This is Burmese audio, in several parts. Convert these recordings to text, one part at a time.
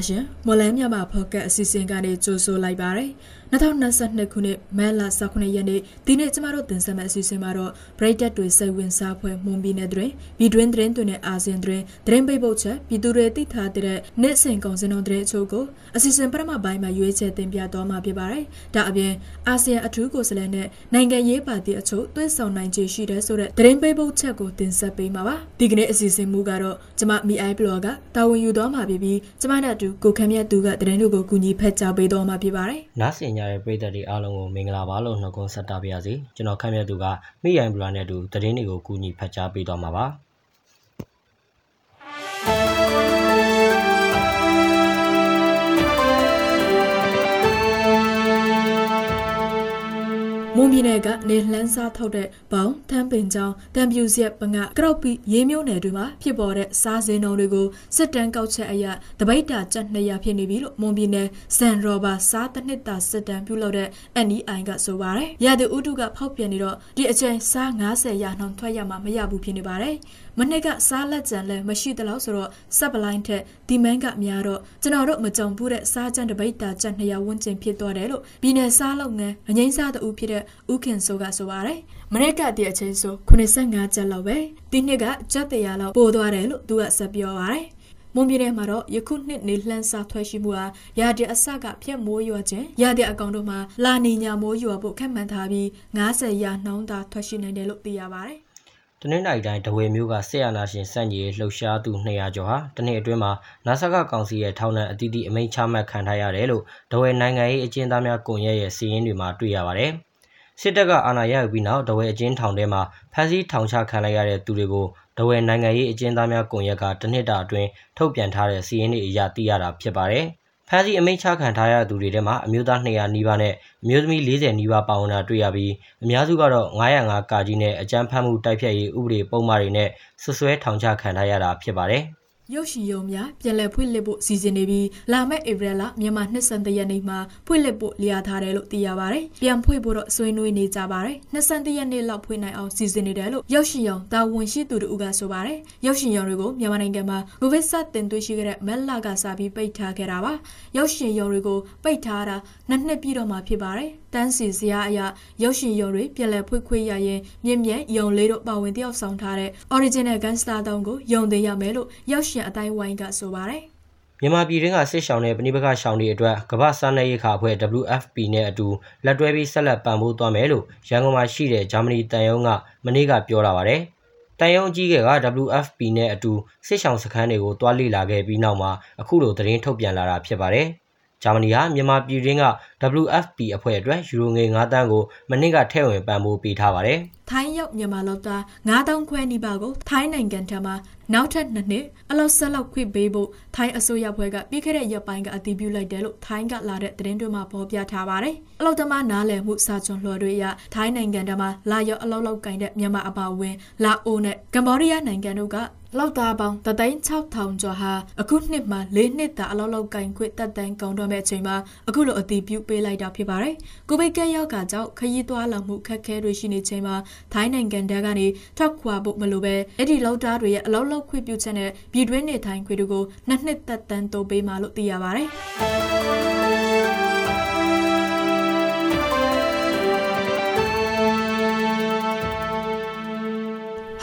လာပါရှင်မော်လန်းမြမဖော့ကတ်အစီအစဉ်ကနေကြိုဆိုလိုက်ပါရစေ2022ခုနှစ်မဲလ18ရက်နေ့ဒီနေ့ကျမတို့တင်ဆက်မယ့်အစီအစဉ်မှာတော့ Braided တွေစိတ်ဝင်စားဖွယ်မွန်ပြည်နယ်တွင်ဗီဒွင်းသတင်းတွေနဲ့အာဆီယံတွင်သတင်းပိတ်ပုတ်ချက်ပြည်သူတွေသိထားတဲ့နေ့စဉ်ကုန်စင်တော်သတင်းအချို့ကိုအစီအစဉ်ပထမပိုင်းမှာရွေးချယ်တင်ပြသွားမှာဖြစ်ပါတယ်။ဒါအပြင်အာဆီယံအထူးကိုယ်စားလှယ်နဲ့နိုင်ငံရေးပါတီအချို့တွဲဆောင်နိုင်ခြေရှိတဲ့ဆိုတဲ့သတင်းပိတ်ပုတ်ချက်ကိုတင်ဆက်ပေးမှာပါ။ဒီကနေ့အစီအစဉ်မူကတော့ကျမ MI Blog ကတာဝန်ယူသွားမှာဖြစ်ပြီးကျမနဲ့အတူကိုခမ်းမြတ်သူကသတင်းတွေကိုကူညီဖက်ကြားပေးသွားမှာဖြစ်ပါတယ်။နားဆင်ကြတဲ့ပရိသတ်တွေအားလုံးကိုမင်္ဂလာပါလို့နှုတ်ခွန်းဆက်တာပါရစေကျွန်တော်ခမ်းမြတ်သူကမိရိုင်ဘလာနဲ့အတူသတင်းတွေကိုကူညီဖက်ကြားပေးသွားမှာပါ။ န်ပြည်နယ်ကနေလှန်းစားထုတ်တဲ့ဘောင်ထမ်းပင်ချောင်းတံပြူဆက်ပငါကရော့ပီရေးမျိုးနယ်တွေမှာဖြစ်ပေါ်တဲ့စားစင်းတော်တွေကိုစစ်တမ်းကောက်ချက်အရတပိတ်တာကျပ်200ဖြစ်နေပြီလို့မွန်ပြည်နယ်စန်ရောဘာစားတစ်နှစ်တာစစ်တမ်းပြုလုပ်တဲ့ NEI ကဆိုပါတယ်။ရတဲ့ဥတုကဖောက်ပြန်နေတော့ဒီအချိန်စား90ရာနှုန်းထွက်ရမှာမရဘူးဖြစ်နေပါတယ်။မနှစ်ကစားလက်ကြံလည်းမရှိတလို့ဆိုတော့ဆက်ပလိုင်းထက်ဒီမန်းကများတော့ကျွန်တော်တို့မကြုံဘူးတဲ့စားကြံတပိတ်တာကျပ်200ဝန်းကျင်ဖြစ်သွားတယ်လို့ပြည်နယ်စားလုပ်ငန်းအငိမ့်စားတူဖြစ်တဲ့ဥခင်ဆိုကဆိုပါတယ်မနေ့ကတည်းအချင်းဆို85ကျပ်လောက်ပဲဒီနှစ်ကကျပ်100လောက်ပို့သွားတယ်လို့သူကဆက်ပြောပါတယ်မွန်ပြည်နယ်မှာတော့ယခုနှစ်နေလှမ်းစာထွက်ရှိမှုဟာရာတဲ့အစကဖြတ်မိုးရွာခြင်းရာတဲ့အကောင်တို့မှာလာနေညာမိုးရွာဖို့ခက်မှန်ထားပြီး90ရာနှုန်းသာထွက်ရှိနိုင်တယ်လို့သိရပါတယ် တနင်္လာရီတိုင်းဒဝေမြို့ကဆက်ရနာရှင်စန့်ကြီးလှုပ်ရှားသူ200ကျော်ဟာတနေ့အတွင်းမှာနာဆာကကောင်စီရဲ့ထောင်ဒဏ်အသီးသီးအမိန့်ချမှတ်ခံထားရတယ်လို့ဒဝေနိုင်ငံရေးအကျဉ်းသားများကွန်ရက်ရဲ့စီးရင်တွေမှာတွေ့ရပါတယ်။စစ်တပ်ကအာဏာရယူပြီးနောက်ဒဝေအကျဉ်းထောင်ထဲမှာဖမ်းဆီးထောင်ချခံလိုက်ရတဲ့သူတွေကိုဒဝေနိုင်ငံရေးအကျဉ်းသားများကွန်ရက်ကတနှစ်တာအတွင်းထုတ်ပြန်ထားတဲ့စီးရင်တွေအရသိရတာဖြစ်ပါတယ်။ ဖမ်းဆီးအမိန့်ချခံထားရသူတွေထဲမှာအမျိုးသား200နီးပါးနဲ့အမျိုးသမီး40နီးပါးပါဝင်တာတွေ့ရပြီးအများစုကတော့905ကာကြီးနဲ့အကြမ်းဖက်မှုတိုက်ဖျက်ရေးဥပဒေပုံမှန်တွေနဲ့ဆွဆွဲထောင်ချခံထားရတာဖြစ်ပါတယ်။ ရုပ်ရှင်ရုံများပြန်လည်ဖွင့်လှစ်ဖို့စီစဉ်နေပြီးလာမယ့်ဧပြီလမြန်မာနှစ်ဆန်တရက်နေ့မှာဖွင့်လှစ်ဖို့လျာထားတယ်လို့သိရပါတယ်။ပြန်ဖွင့်ဖို့တော့ဆွေးနွေးနေကြပါတယ်။နှစ်ဆန်တရက်နေ့လောက်ဖွင့်နိုင်အောင်စီစဉ်နေတယ်လို့ရုပ်ရှင်ရုံတာဝန်ရှိသူတို့ကဆိုပါတယ်။ရုပ်ရှင်ရုံတွေကိုမြန်မာနိုင်ငံမှာကိုဗစ်စတင်တွေ့ရှိခဲ့တဲ့မက်လာကစားပြီးပိတ်ထားခဲ့တာပါ။ရုပ်ရှင်ရုံတွေကိုပိတ်ထားတာနှစ်နှစ်ပြည့်တော့မှဖြစ်ပါတယ်။တန်းစီစရာအရရုပ်ရှင်ရုံတွေပြန်လည်ဖွင့်ခွင့်ရရင်မြင့်မြတ်ရုံလေးတို့ပါဝင်တယောက်ဆောင်ထားတဲ့ original gangster တုံးကိုယုံသေးရမယ်လို့ရုပ်ရှင်အတိုင်းဝိုင်းကဆိုပါတယ်မြန်မာပြည်တွင်းကစစ်ရှောင်တဲ့ပဏိပခရှောင်တွေအတွက်ကမ္ဘာစားနယ်ရေးခါအဖွဲ့ WFP နဲ့အတူလက်တွဲပြီးဆက်လက်ပံ့ပိုးသွားမယ်လို့ရန်ကုန်မှာရှိတဲ့ဂျာမနီတန်ယုံကမနေ့ကပြောလာပါတယ်။တန်ယုံကြီးက WFP နဲ့အတူစစ်ရှောင်စခန်းတွေကိုတွားလေ့လာခဲ့ပြီးနောက်မှာအခုလိုသတင်းထုတ်ပြန်လာတာဖြစ်ပါတယ်။ ဂျာမနီဟာမြန်မာပြည်တွင်းက WFP အဖွဲ့အတွက်ယူရိုငွေ9တန်းကိုမနစ်ကထည့်ဝင်ပံ့ပိုးပေးထားပါတယ်။ထိုင်းရောက်မြန်မာလောက်သား9000ခွဲနီးပါးကိုထိုင်းနိုင်ငံထံမှနောက်ထပ်နှစ်နှစ်အလောက်ဆက်လောက်ခွင့်ပေးဖို့ထိုင်းအစိုးရဖွဲ့ကပြီးခဲ့တဲ့ရက်ပိုင်းကအတည်ပြုလိုက်တယ်လို့ထိုင်းကလာတဲ့သတင်းတွေမှာဖော်ပြထားပါတယ်။အလောက်သမားနားလည်မှုစာချွန်လွှာတွေအရထိုင်းနိုင်ငံထံမှလာရောက်အလောက်လောက်ကင်တဲ့မြန်မာအပါအဝင်လာအိုနဲ့ကမ္ဘောဒီးယားနိုင်ငံတို့က လောက်သားပေါင်း36000ကျော်ဟာအခုနှစ်မှာ၄နှစ်တာအလောက်လောက်ကင်ခွင့်တက်တန်းကုန်တော့မဲ့အချိန်မှာအခုလိုအတည်ပြုပေးလိုက်တာဖြစ်ပါတယ်။ကိုဗစ်ကပ်ရောဂါကြောင့်ခရီးသွားလာမှုခက်ခဲတွေရှိနေချိန်မှာထိုင်းနိုင်ငံတန်းကနေထွက်ခွာဖို့မလိုပဲအဲ့ဒီလောက်သားတွေရဲ့အလောက်လောက်ခွင့်ပြုချက်နဲ့ပြည်တွင်းနေထိုင်ခွင့်တို့ကိုနှစ်နှစ်တက်တန်းတိုးပေးမှလို့သိရပါတယ်။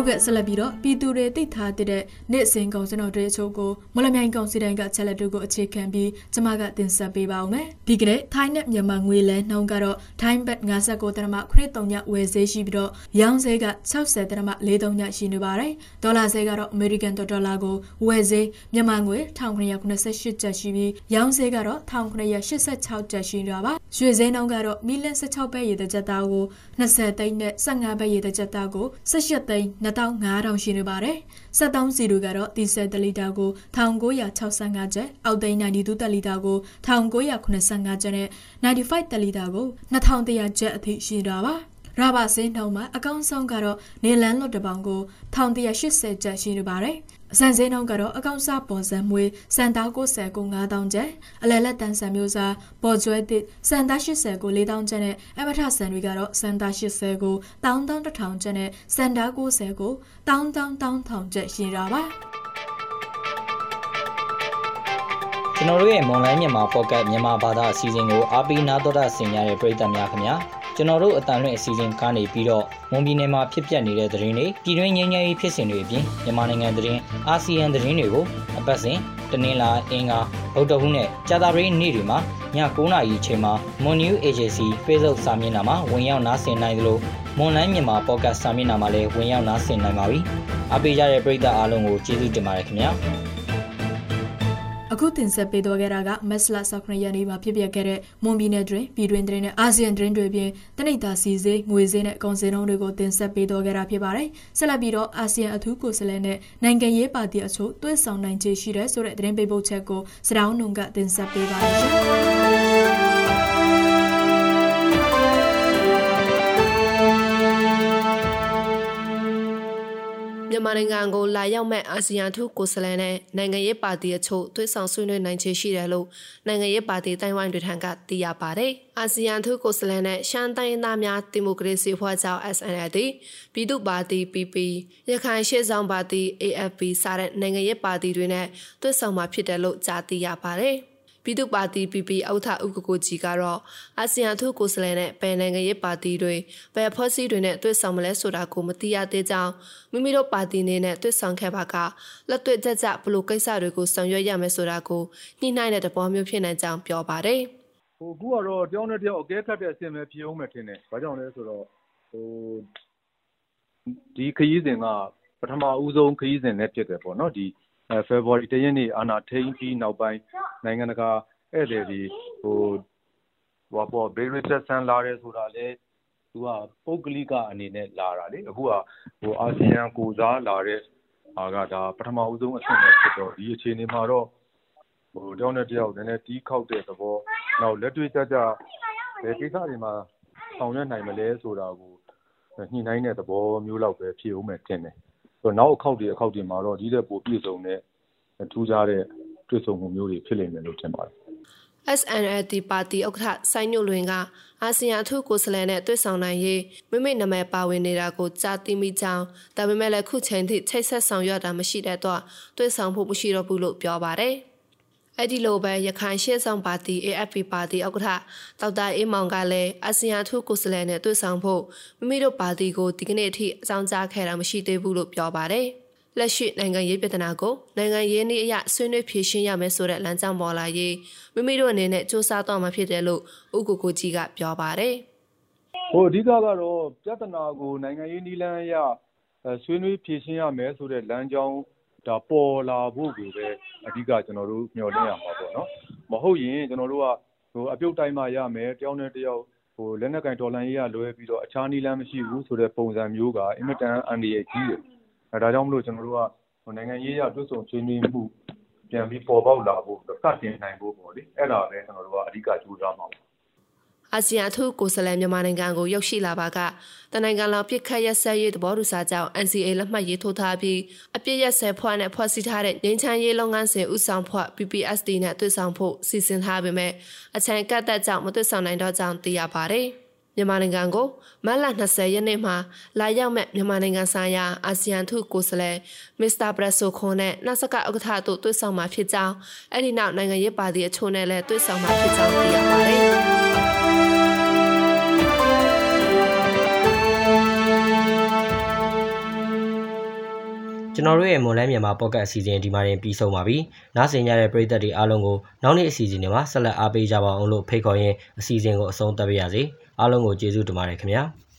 ဟုတ်ကဲ့ဆက်လက်ပြီးတော့ပြည်သူတွေသိထားတဲ့နေ့စဉ်ကောင်စင်တော်တွေအချို့ကိုမလမြိုင်ကောင်စီတိုင်းကချက်လက်တို့ကိုအခြေခံပြီးကျမကတင်ဆက်ပေးပါဦးမယ်။ဒီကနေ့ထိုင်းနဲ့မြန်မာငွေလဲနှုန်းကတော့ထိုင်းဘတ်59တရမ93ညဝယ်ဈေးရှိပြီးတော့ရောင်းဈေးက60တရမ43ညရှိနေပါတယ်။ဒေါ်လာဈေးကတော့ American ဒေါ်လာကိုဝယ်ဈေးမြန်မာငွေ1998ကျပ်ရှိပြီးရောင်းဈေးကတော့1986ကျပ်ရှိနေတာပါ။ရွှေဈေးနှုန်းကတော့မီလ16ပဲရေတစ်ကြက်သားကို20သိန်းနဲ့15ပဲရေတစ်ကြက်သားကို18သိန်း2500ရှိနေပါတယ်။73စီတို့ကတော့ဒီဇယ်တလီတာကို1965ကျပ်အောက်သိန်း92တလီတာကို1985ကျပ်နဲ့95တလီတာကို2100ကျပ်အထိရှိတာပါ။ ရဘာစင်းနှုံမှာအကောင့်ဆုံးကတော့နေလန်လွတ်တပောင်ကို1180ကျပ်ရှိနေပါတယ်အစံစင်းနှုန်းကတော့အကောင့်စားပေါ်စံမွေးစံသား90ကို9000ကျပ်အလဲလက်တန်ဆန်မျိုးစားပေါ်ကျွဲတစ်စံသား80ကို4000ကျပ်နဲ့အမထဆန်တွေကတော့စံသား80ကို11000ကျပ်နဲ့စံသား90ကို11000ကျပ်ရှိတာပါကျွန်တော်တို့ရဲ့မွန်လိုင်းမြန်မာပေါ့ကတ်မြန်မာဘာသာအစီအစဉ်ကိုအားပေးနားတော်တာဆင်ရတဲ့ပရိသတ်များခင်ဗျာ ကျွန်တော်တို့အတန်လွင့်အစီအစဉ်ကနေပြီးတော့မွန်ပြည်နယ်မှာဖြစ်ပျက်နေတဲ့သတင်းတွေပြည်တွင်းငြိမ်းချမ်းရေးဖြစ်စဉ်တွေအပြင်မြန်မာနိုင်ငံသတင်းအာဆီယံသတင်းတွေကိုအပတ်စဉ်တနင်္လာအင်္ဂါဗုဒ္ဓဟူးနဲ့ကြာသပတေးနေ့တွေမှာည9:00နာရီအချိန်မှာ Mon New Agency Facebook စာမျက်နှာမှာဝင်ရောက်နားဆင်နိုင်သလိုမွန်လိုင်းမြန်မာပေါ့ကတ်စာမျက်နှာမှာလည်းဝင်ရောက်နားဆင်နိုင်ပါပြီအားပေးကြတဲ့ပရိသတ်အားလုံးကိုကျေးဇူးတင်ပါတယ်ခင်ဗျာ အခုတင်ဆက်ပေးသွားခဲ့တာကမက်စလာ19ရက်နေ့မှာဖြစ်ပျက်ခဲ့တဲ့မွန်ပြည်နယ်တွင်ပြည်တွင်းသတင်းနဲ့အာဆီယံသတင်းတွေပြင်တနိဒာစီစေးငွေစေးနဲ့ကုန်စည်နှုန်းတွေကိုတင်ဆက်ပေးသွားခဲ့တာဖြစ်ပါတယ်။ဆက်လက်ပြီးတော့အာဆီယံအထူးကိုယ်စားလှယ်နဲ့နိုင်ငံရေးပါတီအချို့တွဲဆောင်နိုင်ခြေရှိတဲ့ဆိုတဲ့သတင်းပေးပို့ချက်ကိုစတောင်းနုံကတင်ဆက်ပေးပါရရှ မြန်မာနိုင်ငံကိုလာရောက်မဲ့အာဆီယံထုကိုယ်စားလှယ်နဲ့နိုင်ငံရေးပါတီအချို့သွေးဆောင်ဆွေးနွေးနိုင်ခြေရှိတယ်လို့နိုင်ငံရေးပါတီတိုင်းဝိုင်းတွေထံကသိရပါတယ်။အာဆီယံထုကိုယ်စားလှယ်နဲ့ရှမ်းတိုင်းသားများဒီမိုကရေစီဖွဲ့ကြောင်း SNLD ပြည်သူ့ပါတီ PP ရခိုင်ရှေ့ဆောင်ပါတီ AFP စတဲ့နိုင်ငံရေးပါတီတွေနဲ့သွေးဆောင်မှာဖြစ်တယ်လို့ကြားသိရပါတယ်။ ပြည်သူ့ပါတီ PP ဥက္ကဋ္ဌဥက္ကကိုကြီးကတော့အာဆီယံထုကိုယ်စားလှယ်နဲ့ပယ်နိုင်ငံရေးပါတီတွေပယ်ဖွဲ့စည်းတွေနဲ့တွေ့ဆုံမလဲဆိုတာကိုမသိရသေးကြောင်းမိမိတို့ပါတီနေနဲ့တွေ့ဆုံခဲ့ပါကလက်တွေ့ကြကြဘလို့ကိစ္စတွေကိုဆောင်ရွက်ရမယ်ဆိုတာကိုညှိနှိုင်းတဲ့သဘောမျိုးဖြစ်နိုင်ကြောင်းပြောပါတယ်။ဟိုအခုကတော့တယောက်နဲ့တယောက်အကဲခတ်တဲ့အဆင့်ပဲဖြစ်အောင်မယ်ထင်တယ်။ဘာကြောင့်လဲဆိုတော့ဟိုဒီခရီးစဉ်ကပထမဦးဆုံးခရီးစဉ်နဲ့ဖြစ်တယ်ပေါ့နော်ဒီ ဖေဖော်ဝါရီ ၁ ရက်နေ့ အာဏာထိန်းပြီးနောက်ပိုင်း နိုင်ငံတကာဧည့်သည်တွေဟိုဟိုပေါ့ဘေးရစ်ဆက်ဆန်းလာတယ်ဆိုတာလေသူက ပုဂ္ဂလိကအနေနဲ့ လာတာလေ အခုကဟိုအာဆီယံကိုစားလာတဲ့ဟာက ဒါ ပထမဦးဆုံးအဆင့်ပဲဖြစ်တော့ ဒီအခြေအနေမှာတော့ဟိုတယောက်နဲ့တယောက် နည်းနည်း တီးခေါက်တဲ့သဘော နောက် လက်တွေ့ကြကြဘယ်ကိစ္စတွေမှာ ဆောင်ရွက်နိုင်မလဲဆိုတာကို ညှိနှိုင်းတဲ့သဘောမျိုးလောက်ပဲ ဖြစ်ဦးမယ်ထင်တယ် နောက်အခေါက်တွေ အခေါက်တွေမှာတော့ ဒီထက်ပိုပြည့်စုံတဲ့ ထူးခြားတဲ့ တွေ့ဆုံမှုမျိုးတွေ ဖြစ်လိမ့်မယ်လို့ ထင်ပါတယ် SNLD ပါတီဥက္ကဋ္ဌ စိုင်းညွန့်လွင်က အာဆီယံအထူးကိုယ်စားလှယ်နဲ့ တွေ့ဆုံနိုင်ရေး မိမိနာမည်ပါဝင်နေတာကို ကြားသိမိကြောင်း ဒါပေမဲ့လည်း ခုချိန်ထိ ချိတ်ဆက်ဆောင်ရွက်တာ မရှိတဲ့တော့တွေ့ဆုံဖို့ မရှိတော့ဘူးလို့ ပြောပါတယ်။ အဲ့ဒီလိုပဲရခိုင်ရှေ့ဆောင်ပါတီ AFP ပါတီဥက္ကဋ္ဌဒေါက်တာအေးမောင်ကလည်းအာဆီယံထူးကိုယ်စားလှယ်နဲ့တွေ့ဆုံဖို့မိမိတို့ပါတီကိုဒီကနေ့အထိအကြောင်းကြားခဲ့တာမရှိသေးဘူးလို့ပြောပါတယ်။လက်ရှိနိုင်ငံရေးပြည်ထနာကိုနိုင်ငံရေးနည်းအရဆွေးနွေးဖြေရှင်းရမယ်ဆိုတဲ့လမ်းကြောင်းပေါ်လာရေးမိမိတို့အနေနဲ့စ조사တော့မှာဖြစ်တယ်လို့ဥက္ကိုကိုကြီးကပြောပါတယ်။ဟိုအဓိကကတော့ပြဿနာကိုနိုင်ငံရေးနည်းလမ်းအရဆွေးနွေးဖြေရှင်းရမယ်ဆိုတဲ့လမ်းကြောင်း ဒါပေါ်လာဖို့ကိုပဲအဓိကကျွန်တော်တို့မျှော်လင့်ရမှာပေါ့နော်မဟုတ်ရင်ကျွန်တော်တို့ကဟိုအပြုတ်တိုင်းမှရမယ်တယောက်နဲ့တယောက်ဟိုလက်နက်ကင်ဒေါ်လာရေးရလွဲပြီးတော့အခြားနည်းလမ်းမရှိဘူးဆိုတဲ့ပုံစံမျိုးကအင်မတန်အန္တရာယ်ကြီးတယ်အဲဒါကြောင့်မလို့ကျွန်တော်တို့ကဟိုနိုင်ငံရေးရတွတ်ဆုံဆွေးနွေးမှုပြန်ပြီးပေါ်ပေါက်လာဖို့စတင်နိုင်ဖို့ပေါ့လေအဲ့ဒါပဲကျွန်တော်တို့ကအဓိကကြိုးစားမှာပါ အာဆီယံအထူးကိုယ်စားလှယ်မြန်မာနိုင်ငံကိုရောက်ရှိလာပါကတနိုင်ငံလုံးပြစ်ခတ်ရက်စက်ရေးသဘောတူစာကြောင့် NCA လက်မှတ်ရေးထိုးထားပြီးအပြစ်ရက်စက်ဖွဲ့နဲ့ဖွဲ့စည်းထားတဲ့ငင်းချမ်းရေးလုပ်ငန်းစဉ်ဥဆောင်ဖွဲ့ PPSD နဲ့တွေ့ဆုံဖို့စီစဉ်ထားပေမဲ့အချိန်ကတ်သက်ကြောင့်မတွေ့ဆုံနိုင်တော့ကြောင်းသိရပါတယ်။မြန်မာနိုင်ငံကိုမတ်လ20ရက်နေ့မှာလာရောက်မဲ့မြန်မာနိုင်ငံဆိုင်ရာအာဆီယံထုကိုယ်စားလှယ်မစ္စတာဘရက်ဆိုခွန်နဲ့နှဆကဥက္ကဋ္ဌတို့တွေ့ဆုံမှာဖြစ်ကြောင်းအဲ့ဒီနောက်နိုင်ငံရေးပါတီအချို့နဲ့လည်းတွေ့ဆုံမှာဖြစ်ကြောင်းသိရပါတယ်။ ကျွန်တော်တို့ရဲ့မွန်လန်းမြန်မာပေါ့ကတ်အစီအစဉ်ဒီမှာတင်ပြီးဆုံးပါပြီ။နားဆင်ကြတဲ့ပရိသတ်တွေအားလုံးကိုနောက်နေ့အစီအစဉ်တွေမှာဆက်လက်အားပေးကြပါအောင်လို့ဖိတ်ခေါ်ရင်းအစီအစဉ်ကိုအဆုံးသတ်ပါရစေ။အားလုံးကိုကျေးဇူးတင်ပါတယ်ခင်ဗျာ။